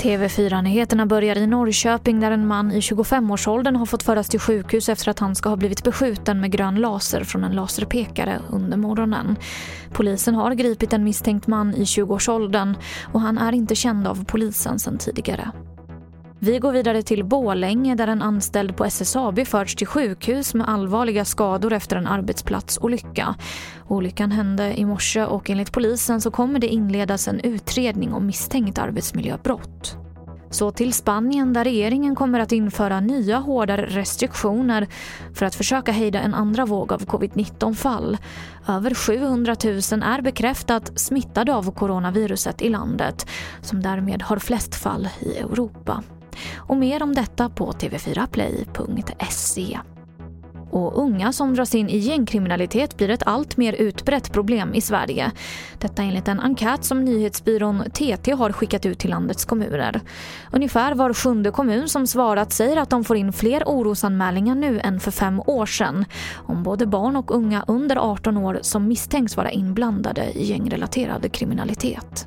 TV4-nyheterna börjar i Norrköping där en man i 25-årsåldern har fått föras till sjukhus efter att han ska ha blivit beskjuten med grön laser från en laserpekare under morgonen. Polisen har gripit en misstänkt man i 20-årsåldern och han är inte känd av polisen sedan tidigare. Vi går vidare till Bålänge där en anställd på SSAB förts till sjukhus med allvarliga skador efter en arbetsplatsolycka. Olyckan hände i morse och enligt polisen så kommer det inledas en utredning om misstänkt arbetsmiljöbrott. Så till Spanien där regeringen kommer att införa nya hårdare restriktioner för att försöka hejda en andra våg av covid-19-fall. Över 700 000 är bekräftat smittade av coronaviruset i landet som därmed har flest fall i Europa. Och mer om detta på tv4play.se. Och unga som dras in i gängkriminalitet blir ett allt mer utbrett problem i Sverige. Detta enligt en enkät som nyhetsbyrån TT har skickat ut till landets kommuner. Ungefär var sjunde kommun som svarat säger att de får in fler orosanmälningar nu än för fem år sedan om både barn och unga under 18 år som misstänks vara inblandade i gängrelaterad kriminalitet.